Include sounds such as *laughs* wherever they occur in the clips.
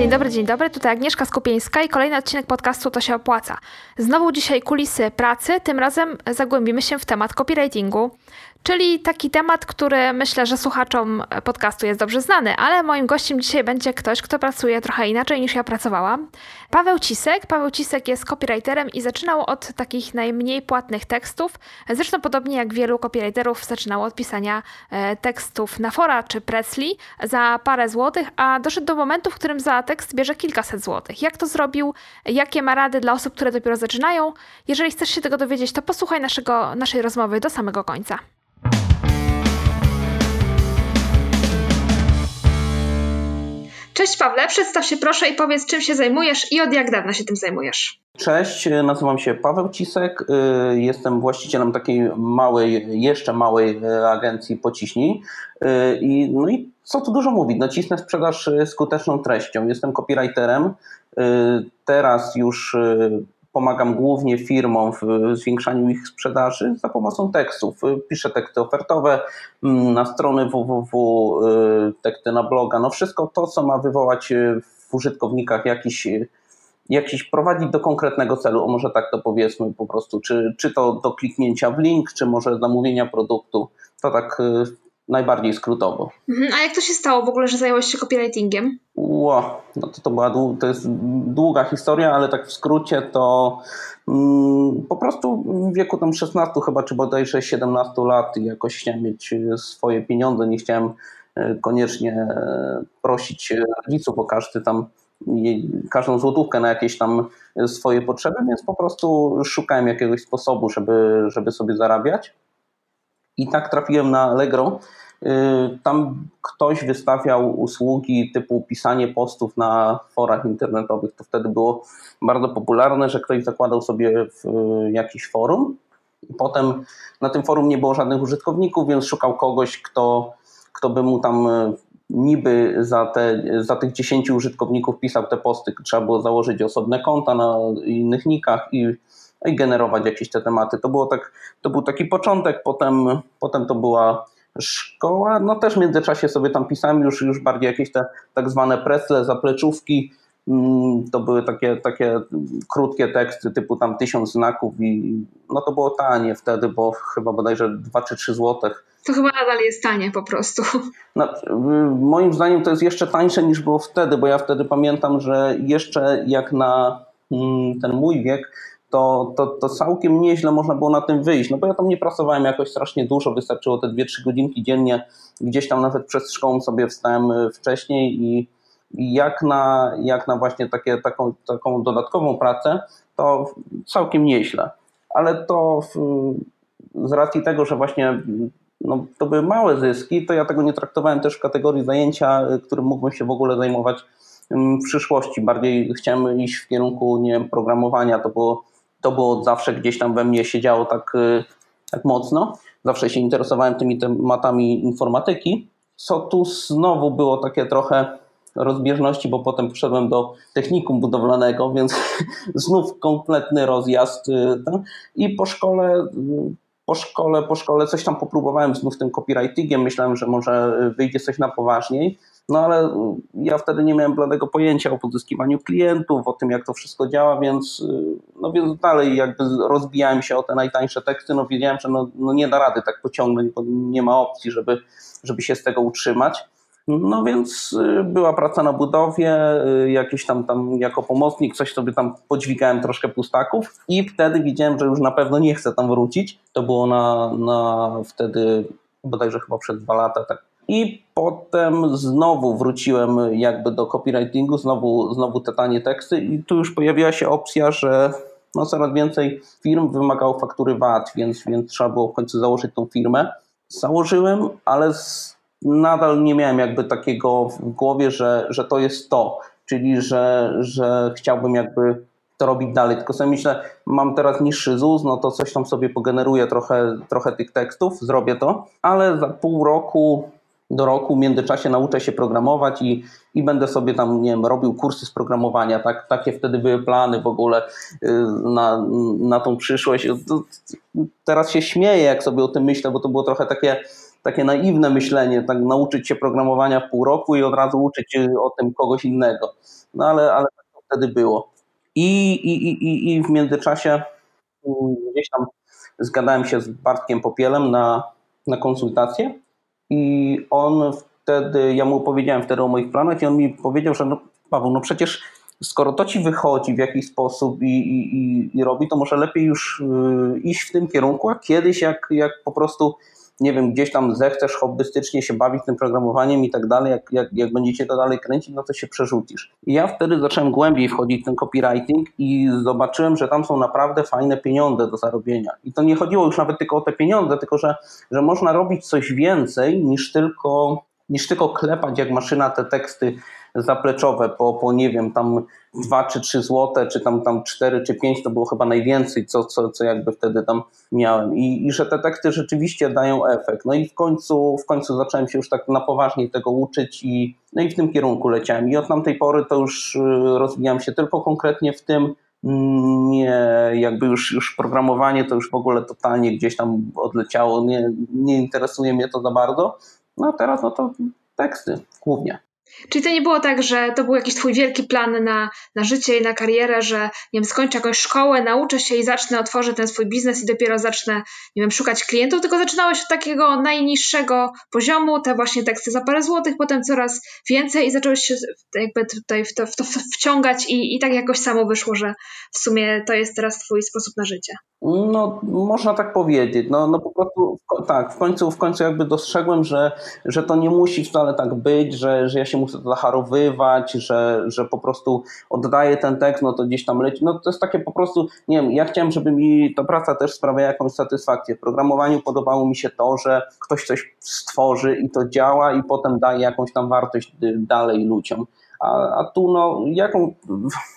Dzień dobry, dzień dobry. Tutaj Agnieszka Skupieńska i kolejny odcinek podcastu To się opłaca. Znowu dzisiaj kulisy pracy, tym razem zagłębimy się w temat copywritingu. Czyli taki temat, który myślę, że słuchaczom podcastu jest dobrze znany, ale moim gościem dzisiaj będzie ktoś, kto pracuje trochę inaczej niż ja pracowałam. Paweł Cisek. Paweł Cisek jest copywriterem i zaczynał od takich najmniej płatnych tekstów. Zresztą podobnie jak wielu copywriterów zaczynał od pisania e, tekstów na fora czy Presley za parę złotych, a doszedł do momentu, w którym za tekst bierze kilkaset złotych. Jak to zrobił? Jakie ma rady dla osób, które dopiero zaczynają? Jeżeli chcesz się tego dowiedzieć, to posłuchaj naszego, naszej rozmowy do samego końca. Cześć Pawle, przedstaw się proszę i powiedz, czym się zajmujesz i od jak dawna się tym zajmujesz. Cześć, nazywam się Paweł Cisek, y, jestem właścicielem takiej małej, jeszcze małej y, agencji Pociśnij. I, no i co tu dużo mówić, nacisnę sprzedaż skuteczną treścią, jestem copywriterem, teraz już pomagam głównie firmom w zwiększaniu ich sprzedaży za pomocą tekstów. Piszę teksty ofertowe mm, na strony www, y, teksty na bloga, no wszystko to, co ma wywołać y, w użytkownikach jakiś jakiś prowadzić do konkretnego celu, o może tak to powiedzmy po prostu, czy, czy to do kliknięcia w link, czy może zamówienia produktu, to tak y, najbardziej skrótowo. Mhm, a jak to się stało w ogóle, że zająłeś się copywritingiem? Ło, no to, to była to jest długa historia, ale tak w skrócie to mm, po prostu w wieku tam 16 chyba, czy bodajże 17 lat jakoś chciałem mieć e, swoje pieniądze, nie chciałem e, koniecznie e, prosić rodziców o każdy tam każdą złotówkę na jakieś tam swoje potrzeby, więc po prostu szukałem jakiegoś sposobu, żeby, żeby sobie zarabiać. I tak trafiłem na Allegro, tam ktoś wystawiał usługi typu pisanie postów na forach internetowych. To wtedy było bardzo popularne, że ktoś zakładał sobie y, jakiś forum. Potem na tym forum nie było żadnych użytkowników, więc szukał kogoś, kto, kto by mu tam y, niby za, te, za tych 10 użytkowników pisał te posty. Trzeba było założyć osobne konta na innych nikach i, i generować jakieś te tematy. To, było tak, to był taki początek, potem, potem to była Szkoła, no też w międzyczasie sobie tam pisałem już, już bardziej jakieś te tak zwane presle, zapleczówki, mm, to były takie, takie krótkie teksty typu tam tysiąc znaków i no to było tanie wtedy, bo chyba bodajże 2 czy 3 złotych. To chyba nadal jest tanie po prostu. No, moim zdaniem to jest jeszcze tańsze niż było wtedy, bo ja wtedy pamiętam, że jeszcze jak na mm, ten mój wiek, to, to, to całkiem nieźle można było na tym wyjść. No bo ja tam nie pracowałem jakoś strasznie dużo, wystarczyło te 2-3 godzinki dziennie. Gdzieś tam nawet przed szkołą sobie wstałem y, wcześniej i, i jak na, jak na właśnie takie, taką, taką dodatkową pracę, to całkiem nieźle. Ale to w, z racji tego, że właśnie no, to były małe zyski, to ja tego nie traktowałem też w kategorii zajęcia, y, którym mógłbym się w ogóle zajmować w przyszłości. Bardziej chciałem iść w kierunku nie wiem, programowania, to było to było od zawsze gdzieś tam we mnie siedziało tak, y, tak mocno. Zawsze się interesowałem tymi tematami informatyki. Co tu znowu było takie trochę rozbieżności, bo potem poszedłem do technikum budowlanego, *laughs* więc znów kompletny rozjazd. Y, I po szkole, y, po szkole, po szkole coś tam popróbowałem znów tym copywritingiem. Myślałem, że może wyjdzie coś na poważniej. No ale ja wtedy nie miałem bladego pojęcia o pozyskiwaniu klientów, o tym jak to wszystko działa, więc, no więc dalej jakby rozbijałem się o te najtańsze teksty, no wiedziałem, że no, no nie da rady tak pociągnąć, bo nie ma opcji, żeby, żeby się z tego utrzymać. No więc y, była praca na budowie, y, jakiś tam, tam jako pomocnik, coś sobie tam podźwigałem troszkę pustaków i wtedy widziałem, że już na pewno nie chcę tam wrócić. To było na, na wtedy bodajże chyba przed dwa lata, tak i potem znowu wróciłem jakby do copywritingu, znowu, znowu te tanie teksty i tu już pojawiła się opcja, że no coraz więcej firm wymagało faktury VAT, więc, więc trzeba było w końcu założyć tą firmę. Założyłem, ale z, nadal nie miałem jakby takiego w głowie, że, że to jest to, czyli że, że chciałbym jakby to robić dalej. Tylko sobie myślę, mam teraz niższy ZUS, no to coś tam sobie pogeneruję trochę, trochę tych tekstów, zrobię to, ale za pół roku do roku w międzyczasie nauczę się programować i, i będę sobie tam, nie wiem, robił kursy z programowania. Tak, takie wtedy były plany w ogóle y, na, na tą przyszłość. Teraz się śmieję, jak sobie o tym myślę, bo to było trochę takie takie naiwne myślenie, tak nauczyć się programowania w pół roku i od razu uczyć o tym kogoś innego. No ale, ale tak to wtedy było. I, i, i, i w międzyczasie mm, gdzieś tam zgadałem się z Bartkiem Popielem na, na konsultację i on wtedy, ja mu powiedziałem wtedy o moich planach i on mi powiedział, że no Paweł, no przecież skoro to ci wychodzi w jakiś sposób i, i, i robi, to może lepiej już y, iść w tym kierunku, a kiedyś jak, jak po prostu nie wiem, gdzieś tam zechcesz hobbystycznie się bawić tym programowaniem i tak dalej, jak, jak, jak będziecie to dalej kręcić, no to się przerzucisz. I ja wtedy zacząłem głębiej wchodzić w ten copywriting i zobaczyłem, że tam są naprawdę fajne pieniądze do zarobienia. I to nie chodziło już nawet tylko o te pieniądze, tylko że, że można robić coś więcej niż tylko niż tylko klepać jak maszyna te teksty zapleczowe po, po nie wiem, tam 2 czy 3 złote, czy tam, tam 4 czy 5 to było chyba najwięcej, co, co, co jakby wtedy tam miałem. I, I że te teksty rzeczywiście dają efekt. No i w końcu, w końcu zacząłem się już tak na poważnie tego uczyć i, no i w tym kierunku leciałem. I od tamtej pory to już y, rozwijam się tylko konkretnie w tym, nie, jakby już, już programowanie to już w ogóle totalnie gdzieś tam odleciało, nie, nie interesuje mnie to za bardzo. No a teraz no to teksty głównie. Czyli to nie było tak, że to był jakiś twój wielki plan na, na życie i na karierę, że nie wiem, skończę jakąś szkołę, nauczę się i zacznę, otworzyć ten swój biznes i dopiero zacznę, nie wiem, szukać klientów, tylko zaczynałeś od takiego najniższego poziomu, te właśnie teksty za parę złotych, potem coraz więcej i zacząłeś się jakby tutaj w to, w to wciągać i, i tak jakoś samo wyszło, że w sumie to jest teraz twój sposób na życie. No, można tak powiedzieć. No, no po prostu tak, w końcu, w końcu jakby dostrzegłem, że, że to nie musi wcale tak być, że, że ja się muszę zacharowywać, że, że po prostu oddaję ten tekst, no to gdzieś tam leci. No to jest takie po prostu, nie wiem, ja chciałem, żeby mi ta praca też sprawiała jakąś satysfakcję. W programowaniu podobało mi się to, że ktoś coś stworzy i to działa i potem daje jakąś tam wartość dalej ludziom. A, a tu no jaką,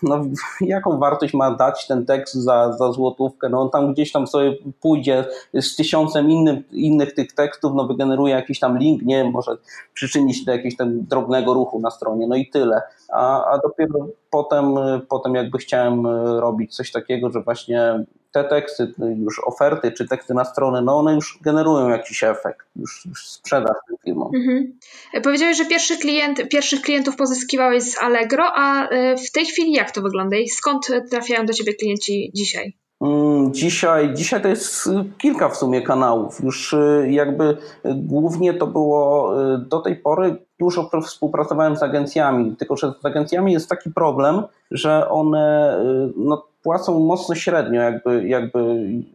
no, jaką wartość ma dać ten tekst za, za złotówkę? No on tam gdzieś tam sobie pójdzie z tysiącem innym, innych tych tekstów, no wygeneruje jakiś tam link, nie może przyczynić do jakiegoś tam drobnego ruchu na stronie, no i tyle. A, a dopiero potem, potem jakby chciałem robić coś takiego, że właśnie te teksty, już oferty czy teksty na stronę, no one już generują jakiś efekt, już, już sprzedaż tym firmom. Mhm. Powiedziałeś, że pierwszy klient, pierwszych klientów pozyskiwałeś z Allegro, a e, w tej chwili jak to wygląda i skąd trafiają do Ciebie klienci dzisiaj? Mm, dzisiaj, dzisiaj to jest kilka w sumie kanałów. Już e, jakby głównie to było e, do tej pory dużo współpracowałem z agencjami, tylko że z agencjami jest taki problem, że one no, płacą mocno średnio jakby, jakby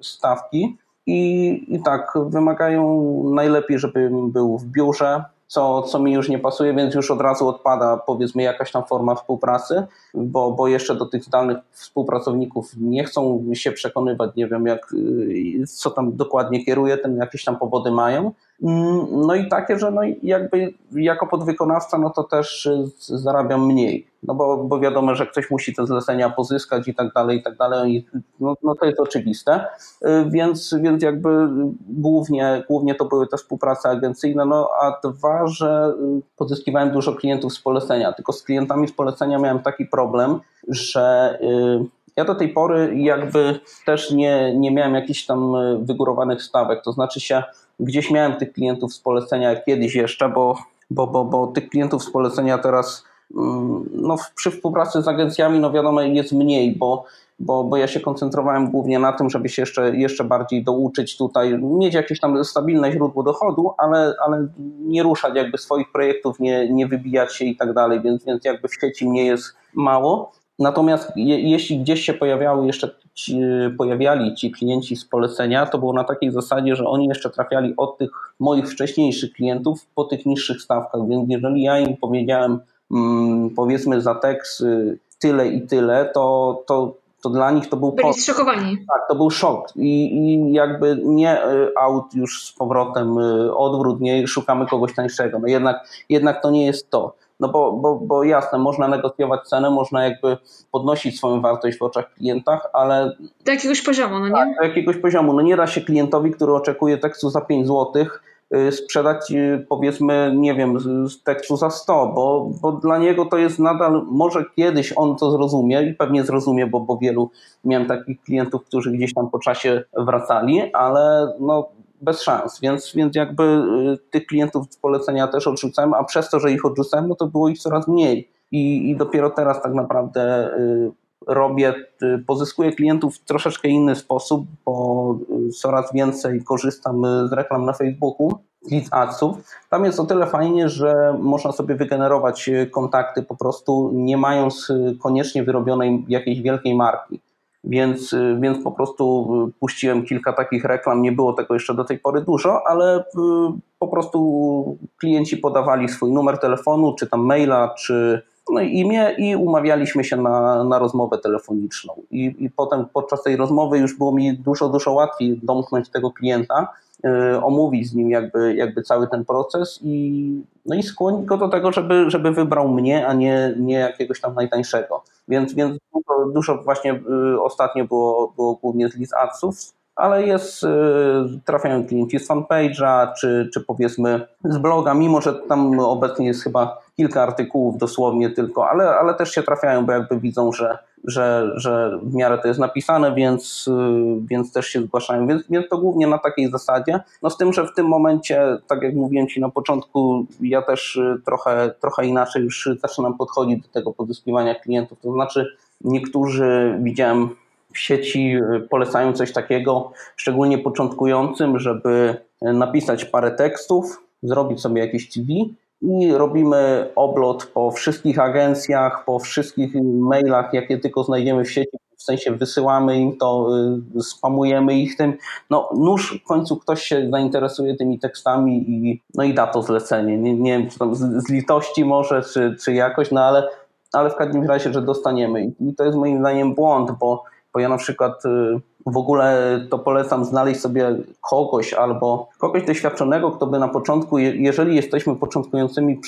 stawki i, i tak wymagają najlepiej, żebym był w biurze, co, co mi już nie pasuje, więc już od razu odpada powiedzmy jakaś tam forma współpracy, bo, bo jeszcze do tych zdalnych współpracowników nie chcą się przekonywać, nie wiem jak, co tam dokładnie kieruje, ten jakieś tam powody mają. Mm, no i takie, że no jakby jako podwykonawca, no to też y, zarabiam mniej, no bo, bo wiadomo, że ktoś musi te zlecenia pozyskać i tak dalej, i tak dalej, no, no to jest oczywiste, y, więc, więc jakby głównie, głównie to były te współprace agencyjne, no a dwa, że y, pozyskiwałem dużo klientów z polecenia, tylko z klientami z polecenia miałem taki problem, że ja do tej pory jakby też nie, nie miałem jakichś tam wygórowanych stawek, to znaczy się Gdzieś miałem tych klientów z polecenia kiedyś jeszcze, bo, bo, bo, bo tych klientów z polecenia teraz mm, no, przy współpracy z agencjami, no wiadomo, jest mniej, bo, bo, bo ja się koncentrowałem głównie na tym, żeby się jeszcze, jeszcze bardziej douczyć tutaj, mieć jakieś tam stabilne źródło dochodu, ale, ale nie ruszać jakby swoich projektów, nie, nie wybijać się i tak dalej, więc, więc jakby w sieci mnie jest mało. Natomiast je, jeśli gdzieś się pojawiały jeszcze ci, pojawiali ci klienci z polecenia, to było na takiej zasadzie, że oni jeszcze trafiali od tych moich wcześniejszych klientów po tych niższych stawkach, więc jeżeli ja im powiedziałem mm, powiedzmy za tekst y, tyle i tyle, to, to, to dla nich to był Byli zszokowani. Tak, to był szok I, i jakby nie y, aut już z powrotem, y, odwrót, nie szukamy kogoś tańszego, no jednak, jednak to nie jest to. No bo, bo, bo jasne, można negocjować cenę, można jakby podnosić swoją wartość w oczach klientach, ale... Do jakiegoś poziomu, no nie? Tak, do jakiegoś poziomu. No nie da się klientowi, który oczekuje tekstu za 5 zł, y, sprzedać y, powiedzmy, nie wiem, tekstu za 100, bo, bo dla niego to jest nadal, może kiedyś on to zrozumie i pewnie zrozumie, bo, bo wielu miałem takich klientów, którzy gdzieś tam po czasie wracali, ale no bez szans, więc, więc jakby y, tych klientów z polecenia też odrzucałem, a przez to, że ich odrzucałem, no to było ich coraz mniej. I, i dopiero teraz tak naprawdę y, robię, pozyskuję klientów w troszeczkę inny sposób, bo coraz więcej korzystam z reklam na Facebooku, lead adsów. Tam jest o tyle fajnie, że można sobie wygenerować kontakty po prostu nie mając koniecznie wyrobionej jakiejś wielkiej marki więc, y, więc po prostu y, puściłem kilka takich reklam. Nie było tego jeszcze do tej pory dużo, ale y, po prostu klienci podawali swój numer telefonu, czy tam maila, czy no imię i umawialiśmy się na, na rozmowę telefoniczną. I, I potem podczas tej rozmowy już było mi dużo, dużo łatwiej domknąć tego klienta, omówić z nim jakby, jakby cały ten proces i, no i skłonić go do tego, żeby, żeby wybrał mnie, a nie, nie jakiegoś tam najtańszego. Więc, więc dużo, dużo właśnie y, ostatnio było, było głównie z list adsów, ale jest, y, trafiają klienci z fanpage'a, czy, czy powiedzmy z bloga, mimo że tam obecnie jest chyba kilka artykułów dosłownie tylko, ale, ale też się trafiają, bo jakby widzą, że, że, że w miarę to jest napisane, więc, y, więc też się zgłaszają. Więc, więc to głównie na takiej zasadzie. No z tym, że w tym momencie, tak jak mówiłem Ci na początku, ja też trochę, trochę inaczej już zaczynam podchodzić do tego pozyskiwania klientów. To znaczy, niektórzy widziałem w sieci polecają coś takiego, szczególnie początkującym, żeby napisać parę tekstów, zrobić sobie jakieś CV i robimy oblot po wszystkich agencjach, po wszystkich mailach, jakie tylko znajdziemy w sieci, w sensie wysyłamy im to, y, spamujemy ich tym. No nóż w końcu ktoś się zainteresuje tymi tekstami i, no i da to zlecenie. Nie, nie wiem, czy tam z, z litości może, czy, czy jakoś, no ale, ale w każdym razie, że dostaniemy. I to jest moim zdaniem błąd, bo bo ja na przykład y, w ogóle to polecam znaleźć sobie kogoś albo kogoś doświadczonego, kto by na początku, jeżeli jesteśmy początkującymi,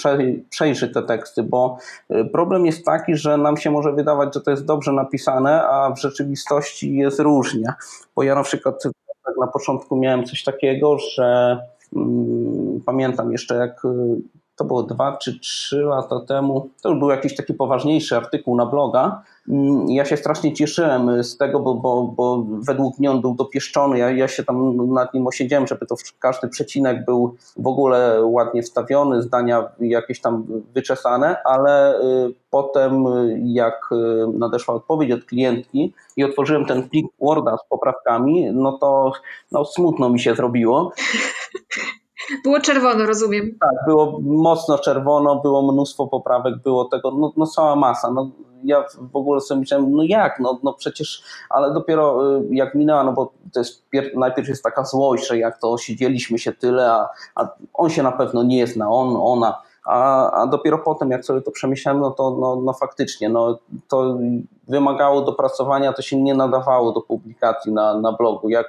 przejrzy te teksty, bo y, problem jest taki, że nam się może wydawać, że to jest dobrze napisane, a w rzeczywistości jest różnie. Bo ja na przykład na początku miałem coś takiego, że mm, pamiętam jeszcze jak y, to było dwa czy trzy lata temu, to już był jakiś taki poważniejszy artykuł na bloga. Mm, ja się strasznie cieszyłem z tego, bo, bo, bo według mnie on był dopieszczony. Ja, ja się tam nad nim osiedziałem, żeby to każdy przecinek był w ogóle ładnie wstawiony, zdania jakieś tam wyczesane, ale y, potem jak y, nadeszła odpowiedź od klientki i otworzyłem ten plik Worda z poprawkami, no to no, smutno mi się zrobiło. *laughs* Było czerwono, rozumiem. Tak, było mocno czerwono, było mnóstwo poprawek, było tego, no, no cała masa. No, ja w ogóle sobie myślałem, no jak, no, no przecież, ale dopiero y, jak minęła, no bo to jest, najpierw jest taka złość, że jak to siedzieliśmy się tyle, a, a on się na pewno nie zna, on, ona, a, a dopiero potem, jak sobie to przemyślałem, no to no, no faktycznie, no, to wymagało dopracowania, to się nie nadawało do publikacji na, na blogu. Jak,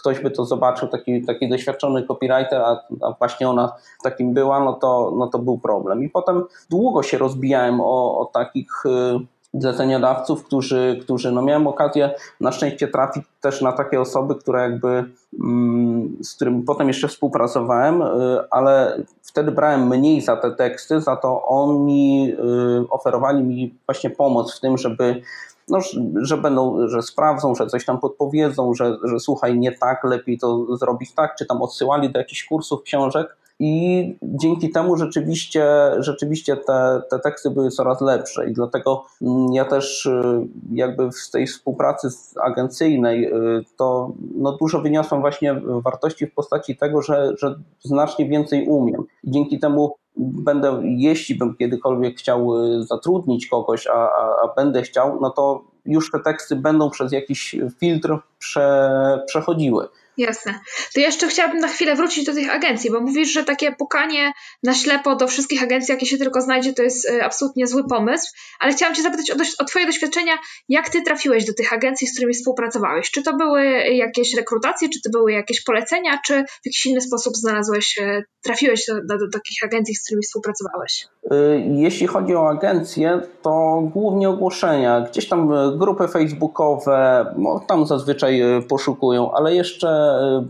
ktoś by to zobaczył, taki, taki doświadczony copywriter, a, a, właśnie ona takim była, no to, no to był problem. I potem długo się rozbijałem o, o takich y, zleceniodawców, którzy, którzy no miałem okazję na szczęście trafić też na takie osoby, które jakby mm, z którymi potem jeszcze współpracowałem, y, ale wtedy brałem mniej za te teksty, za to oni y, oferowali mi właśnie pomoc w tym, żeby no, że będą, że sprawdzą, że coś tam podpowiedzą, że, że słuchaj, nie tak, lepiej to zrobić tak, czy tam odsyłali do jakichś kursów, książek. I dzięki temu rzeczywiście, rzeczywiście te, te teksty były coraz lepsze i dlatego mm, ja też y, jakby w tej współpracy agencyjnej y, to no dużo wyniosłem właśnie wartości w postaci tego, że, że znacznie więcej umiem. I dzięki temu będę, jeśli bym kiedykolwiek chciał y, zatrudnić kogoś, a, a, a będę chciał, no to już te teksty będą przez jakiś filtr prze, przechodziły. Jasne. To jeszcze chciałabym na chwilę wrócić do tych agencji, bo mówisz, że takie pukanie na ślepo do wszystkich agencji, jakie się tylko znajdzie, to jest e, absolutnie zły pomysł. Ale chciałam Cię zapytać o, o Twoje doświadczenia, jak Ty trafiłeś do tych agencji, z którymi współpracowałeś? Czy to były jakieś rekrutacje, czy to były jakieś polecenia, czy w jakiś inny sposób znalazłeś, e, trafiłeś do, do, do takich agencji, z którymi współpracowałeś? E, jeśli chodzi o agencje, to głównie ogłoszenia. Gdzieś tam grupy facebookowe, no, tam zazwyczaj poszukują, ale jeszcze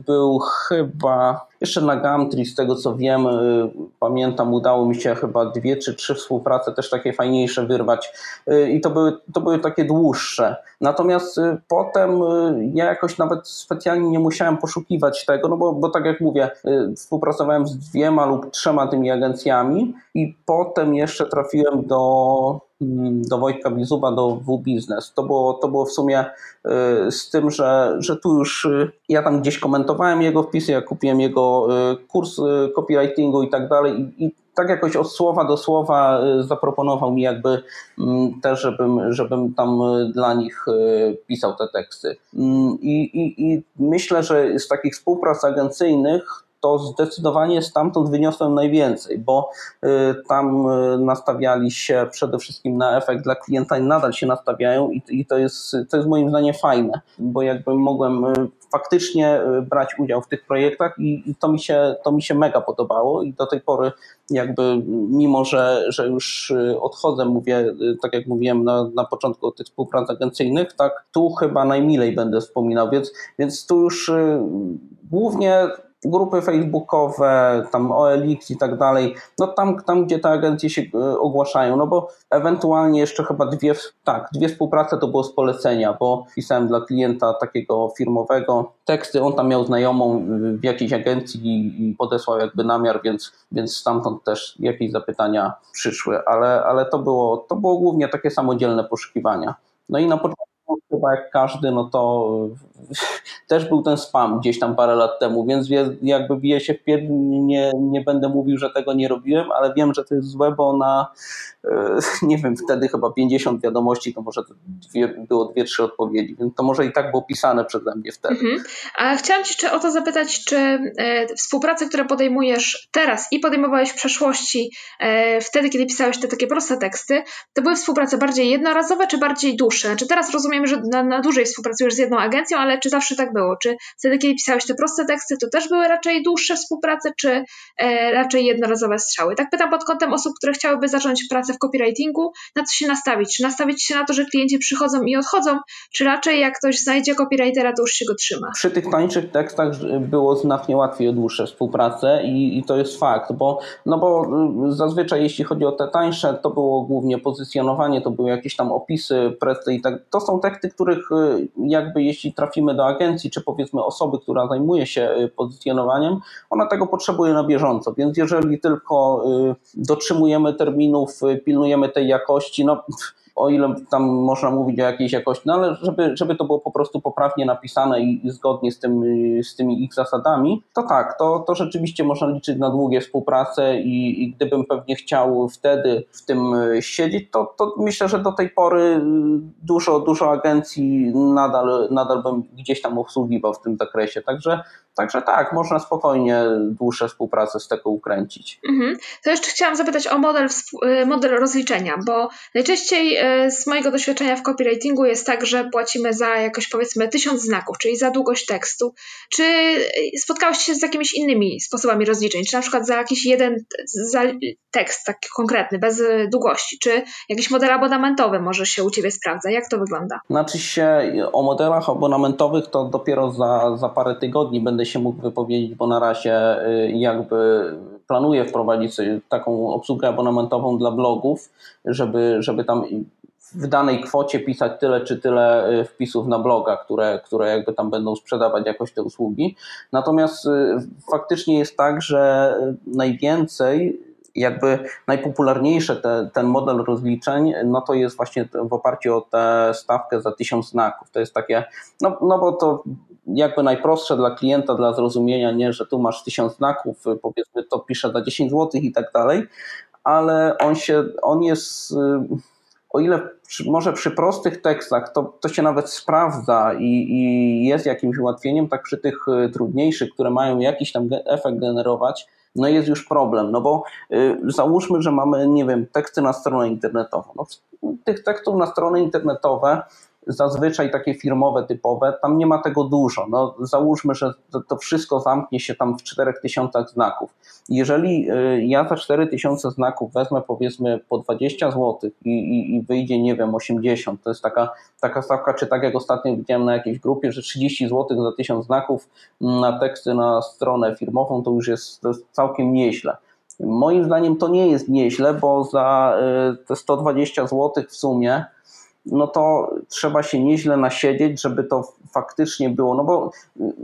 był chyba jeszcze na Gumtree, z tego co wiem, pamiętam, udało mi się chyba dwie czy trzy współprace też takie fajniejsze wyrwać i to były, to były takie dłuższe. Natomiast potem ja jakoś nawet specjalnie nie musiałem poszukiwać tego, no bo, bo tak jak mówię, współpracowałem z dwiema lub trzema tymi agencjami i potem jeszcze trafiłem do do Wojtka Bizuba, do W-Biznes. To było, to było w sumie y, z tym, że, że tu już y, ja tam gdzieś komentowałem jego wpisy, ja kupiłem jego y, kurs copywritingu i tak dalej i, i tak jakoś od słowa do słowa zaproponował mi jakby mm, też, żebym, żebym tam dla nich pisał te teksty. Mm, I, i, i myślę, że z takich współprac agencyjnych to zdecydowanie stamtąd wyniosłem najwięcej, bo y, tam y, nastawiali się przede wszystkim na efekt dla klienta i nadal się nastawiają i, to, jest, to jest moim zdaniem fajne, bo jakby mogłem y, faktycznie brać udział w tych projektach i, to, mi się, to mi się mega podobało i do tej pory jakby mimo, że, że już odchodzę, mówię, tak jak mówiłem na, na początku o tych współprac agencyjnych, tak tu chyba najmilej będę wspominał, więc, więc tu już głównie grupy facebookowe, tam OLX i tak dalej, no tam, tam gdzie te agencje się e, ogłaszają, no bo ewentualnie jeszcze chyba dwie, tak, dwie współprace to było z polecenia, bo pisałem dla klienta takiego firmowego teksty, on tam miał znajomą w jakiejś agencji i podesłał jakby namiar, więc, więc stamtąd też jakieś zapytania przyszły, ale, ale to, było, to było głównie takie samodzielne poszukiwania. No i na początku chyba jak każdy, no to *laughs* też był ten spam gdzieś tam parę lat temu, więc jakby bije się w pier... nie, nie będę mówił, że tego nie robiłem, ale wiem, że to jest złe, bo na e, *laughs* nie wiem, wtedy chyba 50 wiadomości, to może dwie, było dwie, trzy odpowiedzi, więc to może i tak było pisane przeze mnie wtedy. Mhm. A chciałam Cię jeszcze o to zapytać, czy e, współprace, które podejmujesz teraz i podejmowałeś w przeszłości, e, wtedy, kiedy pisałeś te takie proste teksty, to były współprace bardziej jednorazowe, czy bardziej dłuższe? Czy teraz że na, na dłużej współpracujesz z jedną agencją, ale czy zawsze tak było? Czy wtedy, kiedy pisałeś te proste teksty, to też były raczej dłuższe współprace, czy e, raczej jednorazowe strzały? Tak pytam pod kątem osób, które chciałyby zacząć pracę w copywritingu, na co się nastawić? Czy nastawić się na to, że klienci przychodzą i odchodzą, czy raczej jak ktoś znajdzie copywritera, to już się go trzyma? Przy tych tańszych tekstach było znacznie łatwiej o dłuższe współpracę i, i to jest fakt, bo, no bo y, zazwyczaj jeśli chodzi o te tańsze, to było głównie pozycjonowanie, to były jakieś tam opisy, presy i tak. To są teksty, których y, jakby jeśli trafimy do agencji, czy powiedzmy osoby, która zajmuje się y, pozycjonowaniem, ona tego potrzebuje na bieżąco, więc jeżeli tylko y, dotrzymujemy terminów, pilnujemy tej jakości, no o ile tam można mówić o jakiejś jakości, no ale żeby, żeby to było po prostu poprawnie napisane i, zgodnie z, tym, z tymi ich zasadami, to tak, to, to rzeczywiście można liczyć na długie współprace i, i gdybym pewnie chciał wtedy w tym siedzieć, to, to myślę, że do tej pory dużo, dużo agencji nadal, nadal bym gdzieś tam obsługiwał w tym zakresie, także Także tak, można spokojnie dłuższe współpracę z tego ukręcić. Mhm. To jeszcze chciałam zapytać o model, y, model rozliczenia, bo najczęściej y, z mojego doświadczenia w copywritingu jest tak, że płacimy za jakoś powiedzmy tysiąc znaków, czyli za długość tekstu. Czy spotkałeś się z jakimiś innymi sposobami rozliczeń? Czy na przykład za jakiś jeden za tekst taki konkretny, bez długości? Czy jakiś model abonamentowy może się u Ciebie sprawdza? Jak to wygląda? Znaczy się o modelach abonamentowych to dopiero za, za parę tygodni będę się mógł wypowiedzieć, bo na razie y, jakby planuję wprowadzić taką obsługę abonamentową dla blogów, żeby, żeby tam w danej kwocie pisać tyle czy tyle y, wpisów na bloga, które, które jakby tam będą sprzedawać jakoś te usługi. Natomiast y, faktycznie jest tak, że najwięcej jakby najpopularniejsze te, ten model rozliczeń, no to jest właśnie w oparciu o tę stawkę za tysiąc znaków. To jest takie, no, no bo to jakby najprostsze dla klienta, dla zrozumienia, nie, że tu masz tysiąc znaków, powiedzmy to pisze za 10 zł i tak dalej, ale on się, on jest, o ile przy, może przy prostych tekstach to, to się nawet sprawdza i, i jest jakimś ułatwieniem, tak przy tych y, trudniejszych, które mają jakiś tam efekt generować, no jest już problem, no bo y, załóżmy, że mamy, nie wiem, teksty na stronę internetową. No, tych tekstów na strony internetowe zazwyczaj takie firmowe, typowe, tam nie ma tego dużo. No, załóżmy, że to, wszystko zamknie się tam w 4000 znaków. Jeżeli y, ja za 4000 znaków wezmę powiedzmy po 20 zł i, i, i, wyjdzie, nie wiem, 80, to jest taka, taka stawka, czy tak jak ostatnio widziałem na jakiejś grupie, że 30 zł za 1000 znaków na teksty na stronę firmową, to już jest, to jest całkiem nieźle. Moim zdaniem to nie jest nieźle, bo za y, te 120 zł w sumie no to trzeba się nieźle nasiedzieć, żeby to faktycznie było, no bo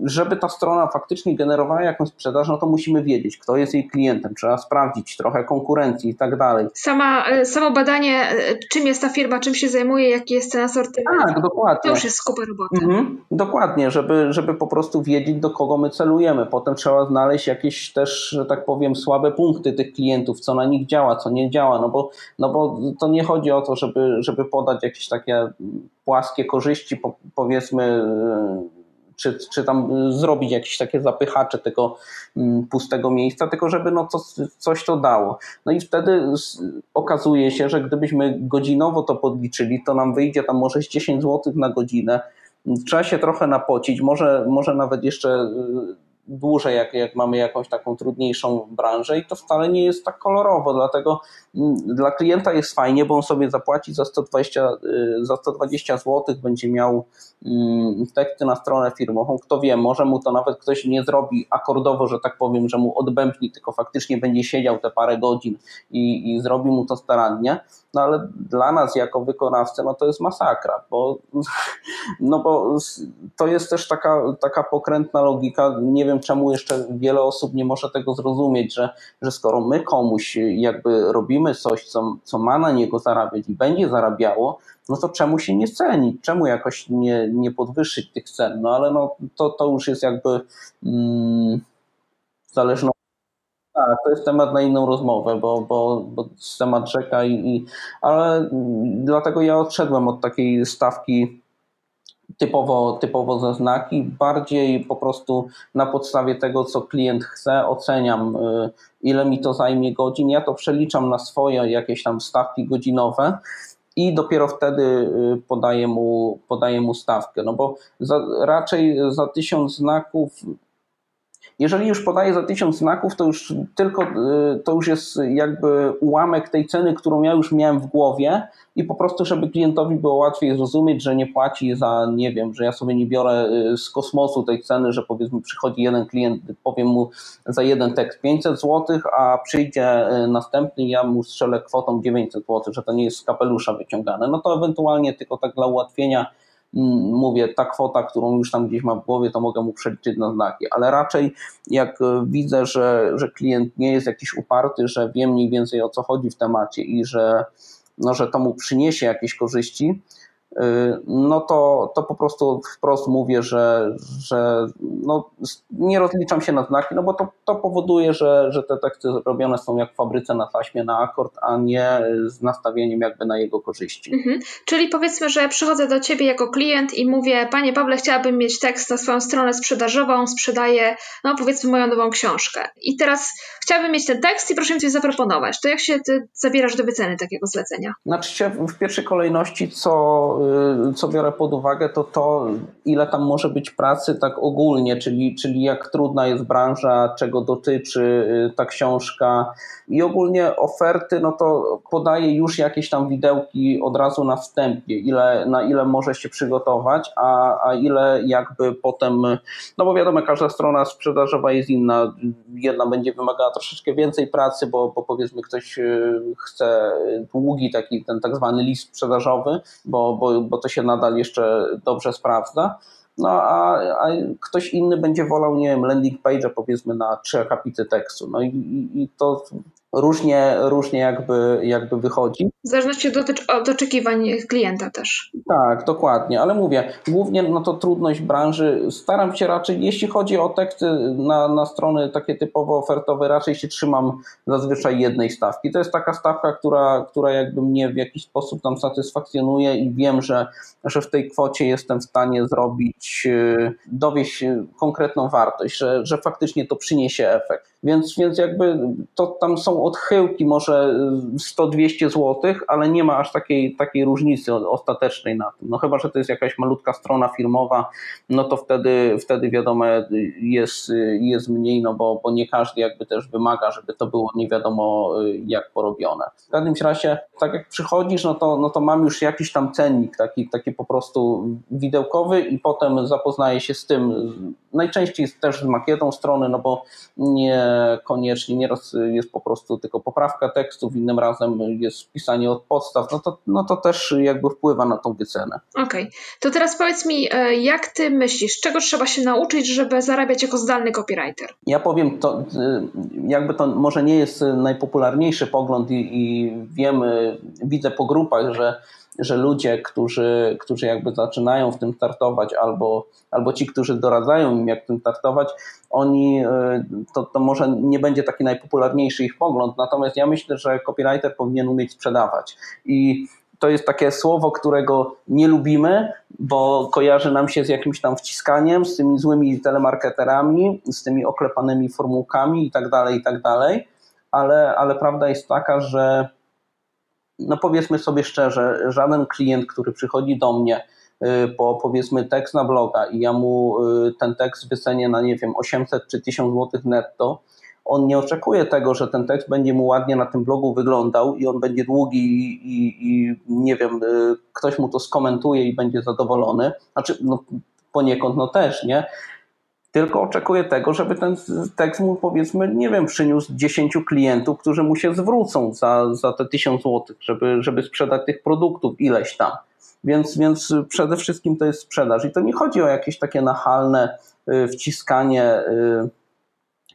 żeby ta strona faktycznie generowała jakąś sprzedaż, no to musimy wiedzieć, kto jest jej klientem, trzeba sprawdzić trochę konkurencji i tak dalej. Sama, e, samo badanie, e, czym jest ta firma, czym się zajmuje, jaki jest ten asortyment. Tak, dokładnie. To już jest skupę roboty. Mhm, dokładnie, żeby, żeby po prostu wiedzieć, do kogo my celujemy. Potem trzeba znaleźć jakieś też, że tak powiem, słabe punkty tych klientów, co na nich działa, co nie działa, no bo, no bo to nie chodzi o to, żeby, żeby podać jakieś takie płaskie korzyści, powiedzmy, y, czy, czy tam zrobić jakieś takie zapychacze tego mm, pustego miejsca, tylko żeby no coś, coś to dało. No i wtedy okazuje się, że gdybyśmy godzinowo to podliczyli, to nam wyjdzie tam może 10 zł na godzinę. Trzeba się trochę napocić, może, może nawet jeszcze y, dłużej, jak, jak mamy jakąś taką trudniejszą branżę i to wcale nie jest tak kolorowo, dlatego mm, dla klienta jest fajnie, bo on sobie zapłaci za 120, y, za 120 zł, będzie miał mm, teksty na stronę firmową, kto wie, może mu to nawet ktoś nie zrobi akordowo, że tak powiem, że mu odbębni, tylko faktycznie będzie siedział te parę godzin i, i zrobi mu to starannie, no ale dla nas jako wykonawcy no to jest masakra, bo, *laughs* no bo to jest też taka, taka pokrętna logika, nie wiem czemu jeszcze wiele osób nie może tego zrozumieć, że, że skoro my komuś jakby robimy coś, co, co ma na niego zarabiać i będzie zarabiało, no to czemu się nie cenić, czemu jakoś nie, nie podwyższyć tych cen, no ale no to, to już jest jakby mm, zależne tak, to jest temat na inną rozmowę, bo, bo, bo temat rzeka i, i, ale dlatego ja odszedłem od takiej stawki typowo, typowo ze znaki, bardziej po prostu na podstawie tego, co klient chce, oceniam, y, ile mi to zajmie godzin. Ja to przeliczam na swoje jakieś tam stawki godzinowe i dopiero wtedy y, podaję mu, podaję mu stawkę. No bo za, raczej za tysiąc znaków jeżeli już podaję za 1000 znaków, to już tylko y, to już jest jakby ułamek tej ceny, którą ja już miałem w głowie i po prostu, żeby klientowi było łatwiej zrozumieć, że nie płaci za, nie wiem, że ja sobie nie biorę y, z kosmosu tej ceny, że powiedzmy przychodzi jeden klient, powiem mu za jeden tekst 500 zł, a przyjdzie y, następny ja mu strzelę kwotą 900 zł, że to nie jest z kapelusza wyciągane. No to ewentualnie tylko tak dla ułatwienia mówię, ta kwota, którą już tam gdzieś mam w głowie, to mogę mu przeliczyć na znaki, ale raczej jak e, widzę, że, że klient nie jest jakiś uparty, że wie mniej więcej o co chodzi w temacie i że, no, że to mu przyniesie jakieś korzyści, no to, to po prostu wprost mówię, że, że no nie rozliczam się na znaki, no bo to, to powoduje, że, że te teksty robione są jak w fabryce na taśmie, na akord, a nie z nastawieniem jakby na jego korzyści. Mhm. Czyli powiedzmy, że przychodzę do Ciebie jako klient i mówię, Panie Pawle, chciałabym mieć tekst na swoją stronę sprzedażową, sprzedaję, no powiedzmy moją nową książkę. I teraz chciałabym mieć ten tekst i proszę mi coś zaproponować. To jak się Ty zabierasz do wyceny takiego zlecenia? Znaczy w pierwszej kolejności, co Y, co biorę pod uwagę, to to, ile tam może być pracy tak ogólnie, czyli, czyli jak trudna jest branża, czego dotyczy y, ta książka. I ogólnie oferty, no to podaję już jakieś tam widełki od razu na wstępie, ile, na ile może się przygotować, a, a ile jakby potem, no bo wiadomo, każda strona sprzedażowa jest inna, jedna będzie wymagała troszeczkę więcej pracy, bo, bo powiedzmy ktoś y, chce długi taki ten tak zwany list sprzedażowy, bo, bo bo to się nadal jeszcze dobrze sprawdza. No a, a ktoś inny będzie wolał, nie wiem, landing page powiedzmy na trzy akapity tekstu. No i, i to różnie, różnie jakby, jakby wychodzi. W zależności od oczekiwań klienta też. Tak, dokładnie, ale mówię, głównie no to trudność branży. Staram się raczej, jeśli chodzi o teksty na, na strony takie typowo ofertowe, raczej się trzymam zazwyczaj jednej stawki. To jest taka stawka, która, która jakby mnie w jakiś sposób tam satysfakcjonuje i wiem, że, że w tej kwocie jestem w stanie zrobić, y, dowieść konkretną wartość, że, że faktycznie to przyniesie efekt. Więc, więc jakby to tam są odchyłki może 100-200 zł, ale nie ma aż takiej, takiej różnicy ostatecznej na tym. No chyba, że to jest jakaś malutka strona firmowa, no to wtedy, wtedy wiadomo jest, jest mniej, no bo, bo nie każdy jakby też wymaga, żeby to było nie wiadomo jak porobione. W każdym razie, tak jak przychodzisz, no to, no to mam już jakiś tam cennik, taki, taki po prostu widełkowy i potem zapoznaję się z tym, najczęściej też z makietą strony, no bo niekoniecznie, nieraz jest po prostu tylko poprawka tekstów, innym razem jest pisanie od podstaw, no to, no to też jakby wpływa na tą wycenę. Okej, okay. to teraz powiedz mi, e, jak ty myślisz, czego trzeba się nauczyć, żeby zarabiać jako zdalny copywriter? Ja powiem, to jakby to może nie jest najpopularniejszy pogląd i, i wiemy, widzę po grupach, że że ludzie, którzy, którzy jakby zaczynają w tym startować, albo, albo ci, którzy doradzają im, jak w tym startować, oni, e, to, to może nie będzie taki najpopularniejszy ich pogląd, natomiast ja myślę, że copywriter powinien umieć sprzedawać. I to jest takie słowo, którego nie lubimy, bo kojarzy nam się z jakimś tam wciskaniem, z tymi złymi telemarketerami, z tymi oklepanymi formułkami i tak dalej, i tak dalej, ale, ale prawda jest taka, że no powiedzmy sobie szczerze, żaden klient, który przychodzi do mnie y, po powiedzmy tekst na bloga i ja mu y, ten tekst wycenię na nie wiem 800 czy 1000 zł netto, on nie oczekuje tego, że ten tekst będzie mu ładnie na tym blogu wyglądał i on będzie długi i, i, i nie wiem, y, ktoś mu to skomentuje i będzie zadowolony. Znaczy, no, poniekąd no też, nie? Tylko oczekuje tego, żeby ten tekst mu powiedzmy, nie wiem, przyniósł 10 klientów, którzy mu się zwrócą za, za te 1000 zł, żeby, żeby sprzedać tych produktów ileś tam. Więc, więc przede wszystkim to jest sprzedaż. I to nie chodzi o jakieś takie nachalne y, wciskanie y,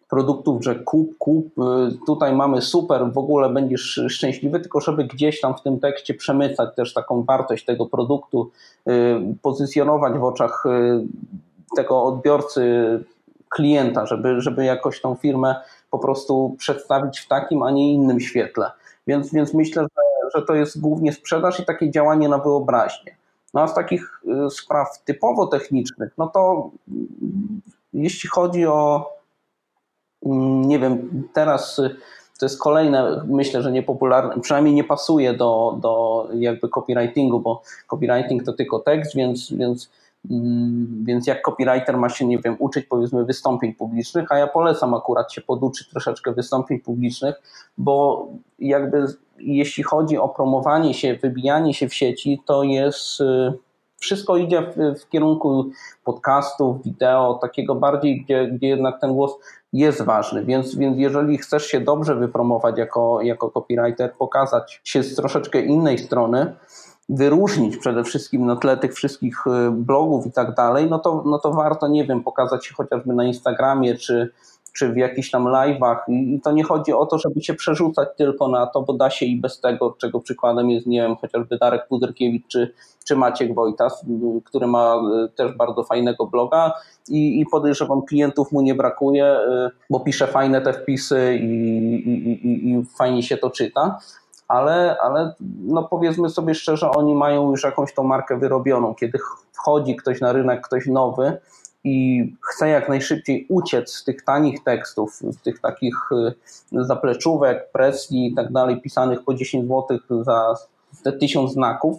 produktów, że kup, kup, y, tutaj mamy super, w ogóle będziesz szczęśliwy, tylko żeby gdzieś tam w tym tekście przemycać też taką wartość tego produktu, pozycjonować w oczach tego odbiorcy, klienta, żeby, żeby jakoś tą firmę po prostu przedstawić w takim, a nie innym świetle. Więc, więc myślę, że, że to jest głównie sprzedaż i takie działanie na wyobraźnię. No a z takich y, spraw typowo technicznych, no to jeśli chodzi o, mm, nie wiem, teraz y, to jest kolejne, myślę, że niepopularne, przynajmniej nie pasuje do, do jakby copywritingu, bo copywriting to tylko tekst, więc, więc więc jak copywriter ma się, nie wiem, uczyć powiedzmy wystąpień publicznych, a ja polecam akurat się poduczyć troszeczkę wystąpień publicznych, bo jakby jeśli chodzi o promowanie się, wybijanie się w sieci, to jest y, wszystko idzie w, w kierunku podcastów, wideo, takiego bardziej, gdzie, gdzie jednak ten głos jest ważny, więc, więc jeżeli chcesz się dobrze wypromować jako, jako copywriter, pokazać się z troszeczkę innej strony, wyróżnić przede wszystkim na tle tych wszystkich y, blogów i tak dalej, no to, no to warto, nie wiem, pokazać się chociażby na Instagramie czy, czy w jakichś tam live'ach. I to nie chodzi o to, żeby się przerzucać tylko na to, bo da się i bez tego, czego przykładem jest, nie wiem, chociażby Darek Pudrkiewicz czy, czy Maciek Wojtas, y, który ma y, też bardzo fajnego bloga. I, i podejrzewam klientów mu nie brakuje, bo pisze fajne te wpisy i, i, i, i fajnie się to czyta ale, ale no powiedzmy sobie szczerze, oni mają już jakąś tą markę wyrobioną. Kiedy wchodzi ktoś na rynek, ktoś nowy i chce jak najszybciej uciec z tych tanich tekstów, z tych takich y, zapleczówek, presji i tak dalej, pisanych po 10 zł za te tysiąc znaków,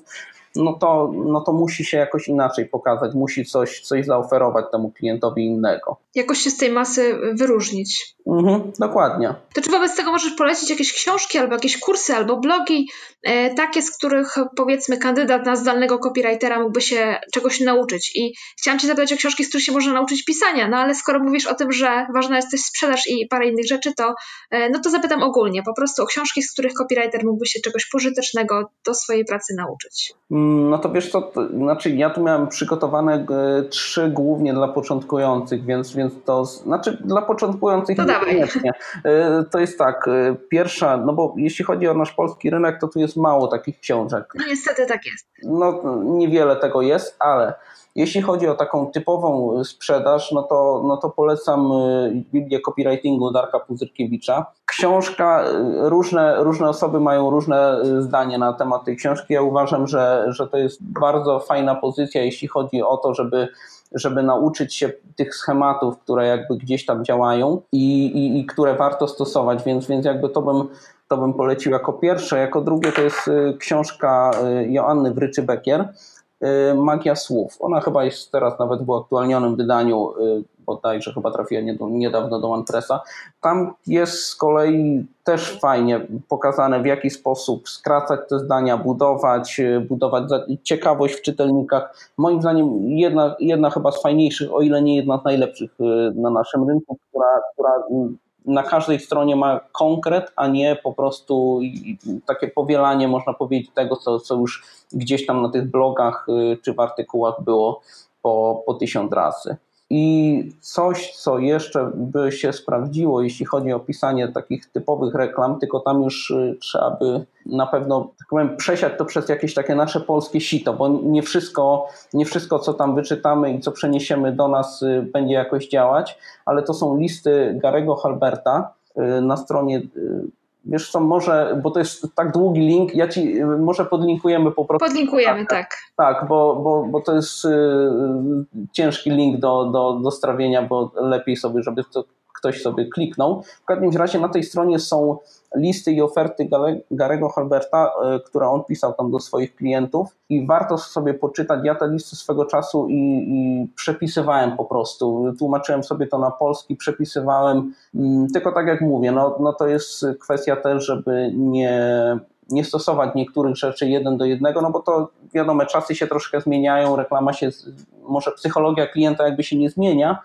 no to, no to musi się jakoś inaczej pokazać, musi coś, coś zaoferować temu klientowi innego. Jakoś się z tej masy wyróżnić. Mhm, dokładnie. To czy wobec tego możesz polecić jakieś książki, albo jakieś kursy, albo blogi, e, takie, z których powiedzmy kandydat na zdalnego copywritera mógłby się czegoś nauczyć? I chciałam Cię zapytać o książki, z których się można nauczyć pisania, no ale skoro mówisz o tym, że ważna jest też sprzedaż i parę innych rzeczy, to e, no to zapytam ogólnie, po prostu o książki, z których copywriter mógłby się czegoś pożytecznego do swojej pracy nauczyć. Mm, no to wiesz co, to, znaczy ja tu miałem przygotowane e, trzy głównie dla początkujących, więc, więc to, znaczy dla początkujących to niekoniecznie. E, to jest tak, e, pierwsza, no bo jeśli chodzi o nasz polski rynek, to tu jest mało takich książek. No niestety tak jest. No niewiele tego jest, ale Jeśli chodzi o taką typową sprzedaż, no to, no to polecam y, Biblię copywritingu Darka Puzyrkiewicza. Książka, y, różne, różne osoby mają różne zdanie na temat tej książki. Ja uważam, że, że to jest bardzo fajna pozycja, jeśli chodzi o to, żeby żeby nauczyć się tych schematów, które jakby gdzieś tam działają i, i, i które warto stosować, więc, więc jakby to bym, to bym polecił jako pierwsze. Jako drugie to jest y, książka y, Joanny Wryczy-Bekier, y, Magia Słów. Ona chyba jest teraz nawet w uaktualnionym wydaniu bodajże chyba trafiła niedawno do OnePressa. Tam jest z kolei też fajnie pokazane, w jaki sposób skracać te zdania, budować, budować ciekawość w czytelnikach. Moim zdaniem jedna, jedna chyba z fajniejszych, o ile nie jedna z najlepszych na naszym rynku, która, która na każdej stronie ma konkret, a nie po prostu takie powielanie, można powiedzieć, tego, co, co już gdzieś tam na tych blogach y, czy w artykułach było po, po tysiąc razy. I coś, co jeszcze by się sprawdziło, jeśli chodzi o pisanie takich typowych reklam, tylko tam już y, trzeba by na pewno tak powiem, przesiać to przez jakieś takie nasze polskie sito, bo nie wszystko, nie wszystko, co tam wyczytamy i co przeniesiemy do nas, y, będzie jakoś działać, ale to są listy Garego Halberta y, na stronie Wiesz co, może, bo to jest tak długi link, ja ci może podlinkujemy po prostu. Podlinkujemy, tak. Tak, bo, bo, bo to jest y, ciężki link do, do, do strawienia, bo lepiej sobie, żeby to ktoś sobie kliknął. W każdym razie na tej stronie są listy i oferty Garego Halberta, e, które on pisał tam do swoich klientów i warto sobie poczytać. Ja te listy swego czasu i, i przepisywałem po prostu. Tłumaczyłem sobie to na polski, przepisywałem. Mm, tylko tak jak mówię, no, no to jest kwestia też, żeby nie nie stosować niektórych rzeczy jeden do jednego, no bo to wiadomo, czasy się troszkę zmieniają, reklama się, może psychologia klienta jakby się nie zmienia,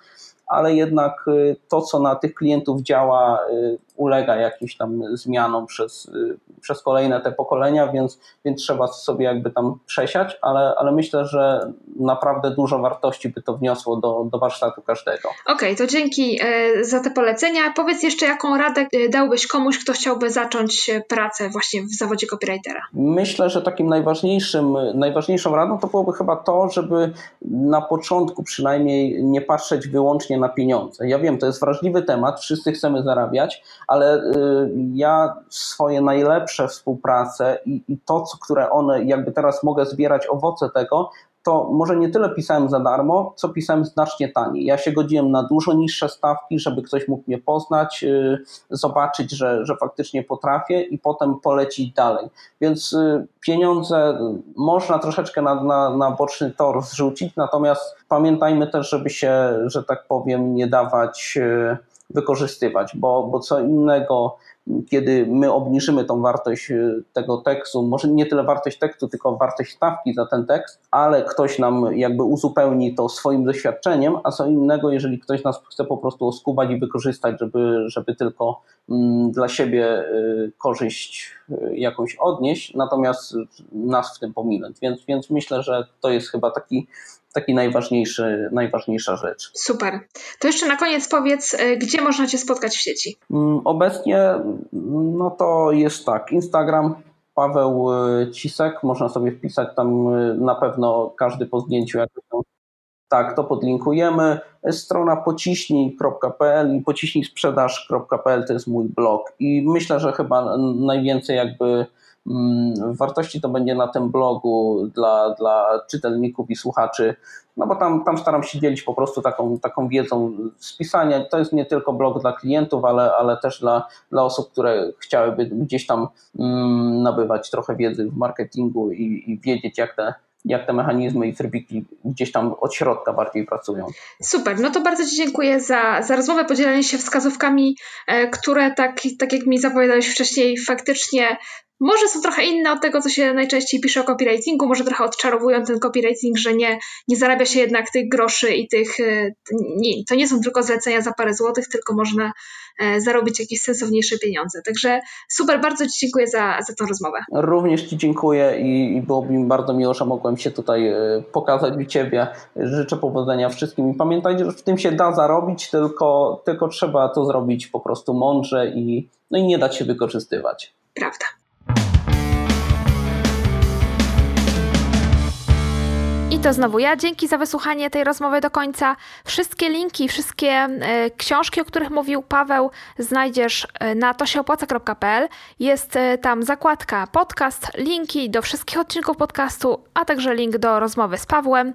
ale jednak y, to, co na tych klientów działa, y, ulega jakimś tam zmianom przez, y, przez kolejne te pokolenia, więc, więc trzeba sobie jakby tam przesiać, ale, ale myślę, że naprawdę dużo wartości by to wniosło do, do warsztatu każdego. Okej, okay, to dzięki e, za te polecenia. Powiedz jeszcze, jaką radę e, dałbyś komuś, kto chciałby zacząć e, pracę właśnie w zawodzie copywritera? Myślę, że takim najważniejszym, najważniejszą radą to byłoby chyba to, żeby na początku przynajmniej nie patrzeć wyłącznie na pieniądze. Ja wiem, to jest wrażliwy temat, wszyscy chcemy zarabiać, ale y, ja swoje najlepsze współprace i, i to, które one, jakby teraz mogę zbierać owoce tego, to może nie tyle pisałem za darmo, co pisałem znacznie taniej. Ja się godziłem na dużo niższe stawki, żeby ktoś mógł mnie poznać, y, zobaczyć, że, że faktycznie potrafię i potem polecić dalej. Więc y, pieniądze można troszeczkę na, na, na boczny tor zrzucić, natomiast pamiętajmy też, żeby się, że tak powiem, nie dawać wykorzystywać, bo, bo co innego, kiedy my obniżymy tą wartość y, tego tekstu, może nie tyle wartość tekstu, tylko wartość stawki za ten tekst, ale ktoś nam jakby uzupełni to swoim doświadczeniem, a co innego, jeżeli ktoś nas chce po prostu oskubać i wykorzystać, żeby, żeby tylko mm, dla siebie y, korzyść y, jakąś odnieść, natomiast nas w tym pominąć. Więc, więc myślę, że to jest chyba taki taki najważniejszy, najważniejsza rzecz. Super. To jeszcze na koniec powiedz, e, gdzie można Cię spotkać w sieci? Mm, obecnie no to jest tak, Instagram, Paweł e, Cisek, można sobie wpisać tam e, na pewno każdy po zdjęciu jakoś tam tak, to podlinkujemy. Strona pociśnij.pl i pociśnij sprzedaż.pl to jest mój blog i myślę, że chyba najwięcej jakby wartości to będzie na tym blogu dla, dla czytelników i słuchaczy, no bo tam, tam staram się dzielić po prostu taką, taką wiedzą z pisania. To jest nie tylko blog dla klientów, ale, ale też dla, dla osób, które chciałyby gdzieś tam mm, nabywać trochę wiedzy w marketingu i, i wiedzieć, jak te jak te mechanizmy i trybiki gdzieś tam od środka bardziej pracują. Super, no to bardzo Ci dziękuję za, za rozmowę, podzielenie się wskazówkami, e, które tak, tak jak mi zapowiadałeś wcześniej, faktycznie może są trochę inne od tego, co się najczęściej pisze o copywritingu, może trochę odczarowują ten copywriting, że nie, nie zarabia się jednak tych groszy i tych, e, nie, to nie są tylko zlecenia za parę złotych, tylko można e, zarobić jakieś sensowniejsze pieniądze. Także super, bardzo Ci dziękuję za, za tę rozmowę. Również Ci dziękuję i, i byłoby mi bardzo miło, że mogłem się tutaj e, pokazać u Ciebie. Życzę powodzenia wszystkim i pamiętajcie, że w tym się da zarobić, tylko, tylko trzeba to zrobić po prostu mądrze i, no i nie dać się wykorzystywać. Prawda. To znowu ja. Dzięki za wysłuchanie tej rozmowy do końca. Wszystkie linki, wszystkie e, książki, o których mówił Paweł, znajdziesz e, na tosieopłaca.pl. Jest e, tam zakładka podcast, linki do wszystkich odcinków podcastu, a także link do rozmowy z Pawłem.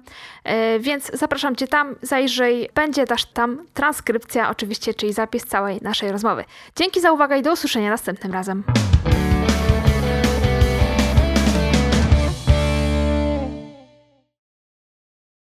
Więc zapraszam Cię tam, zajrzyj. Będzie też tam transkrypcja, oczywiście, czyli zapis całej naszej rozmowy. Dzięki za uwagę i do usłyszenia następnym razem.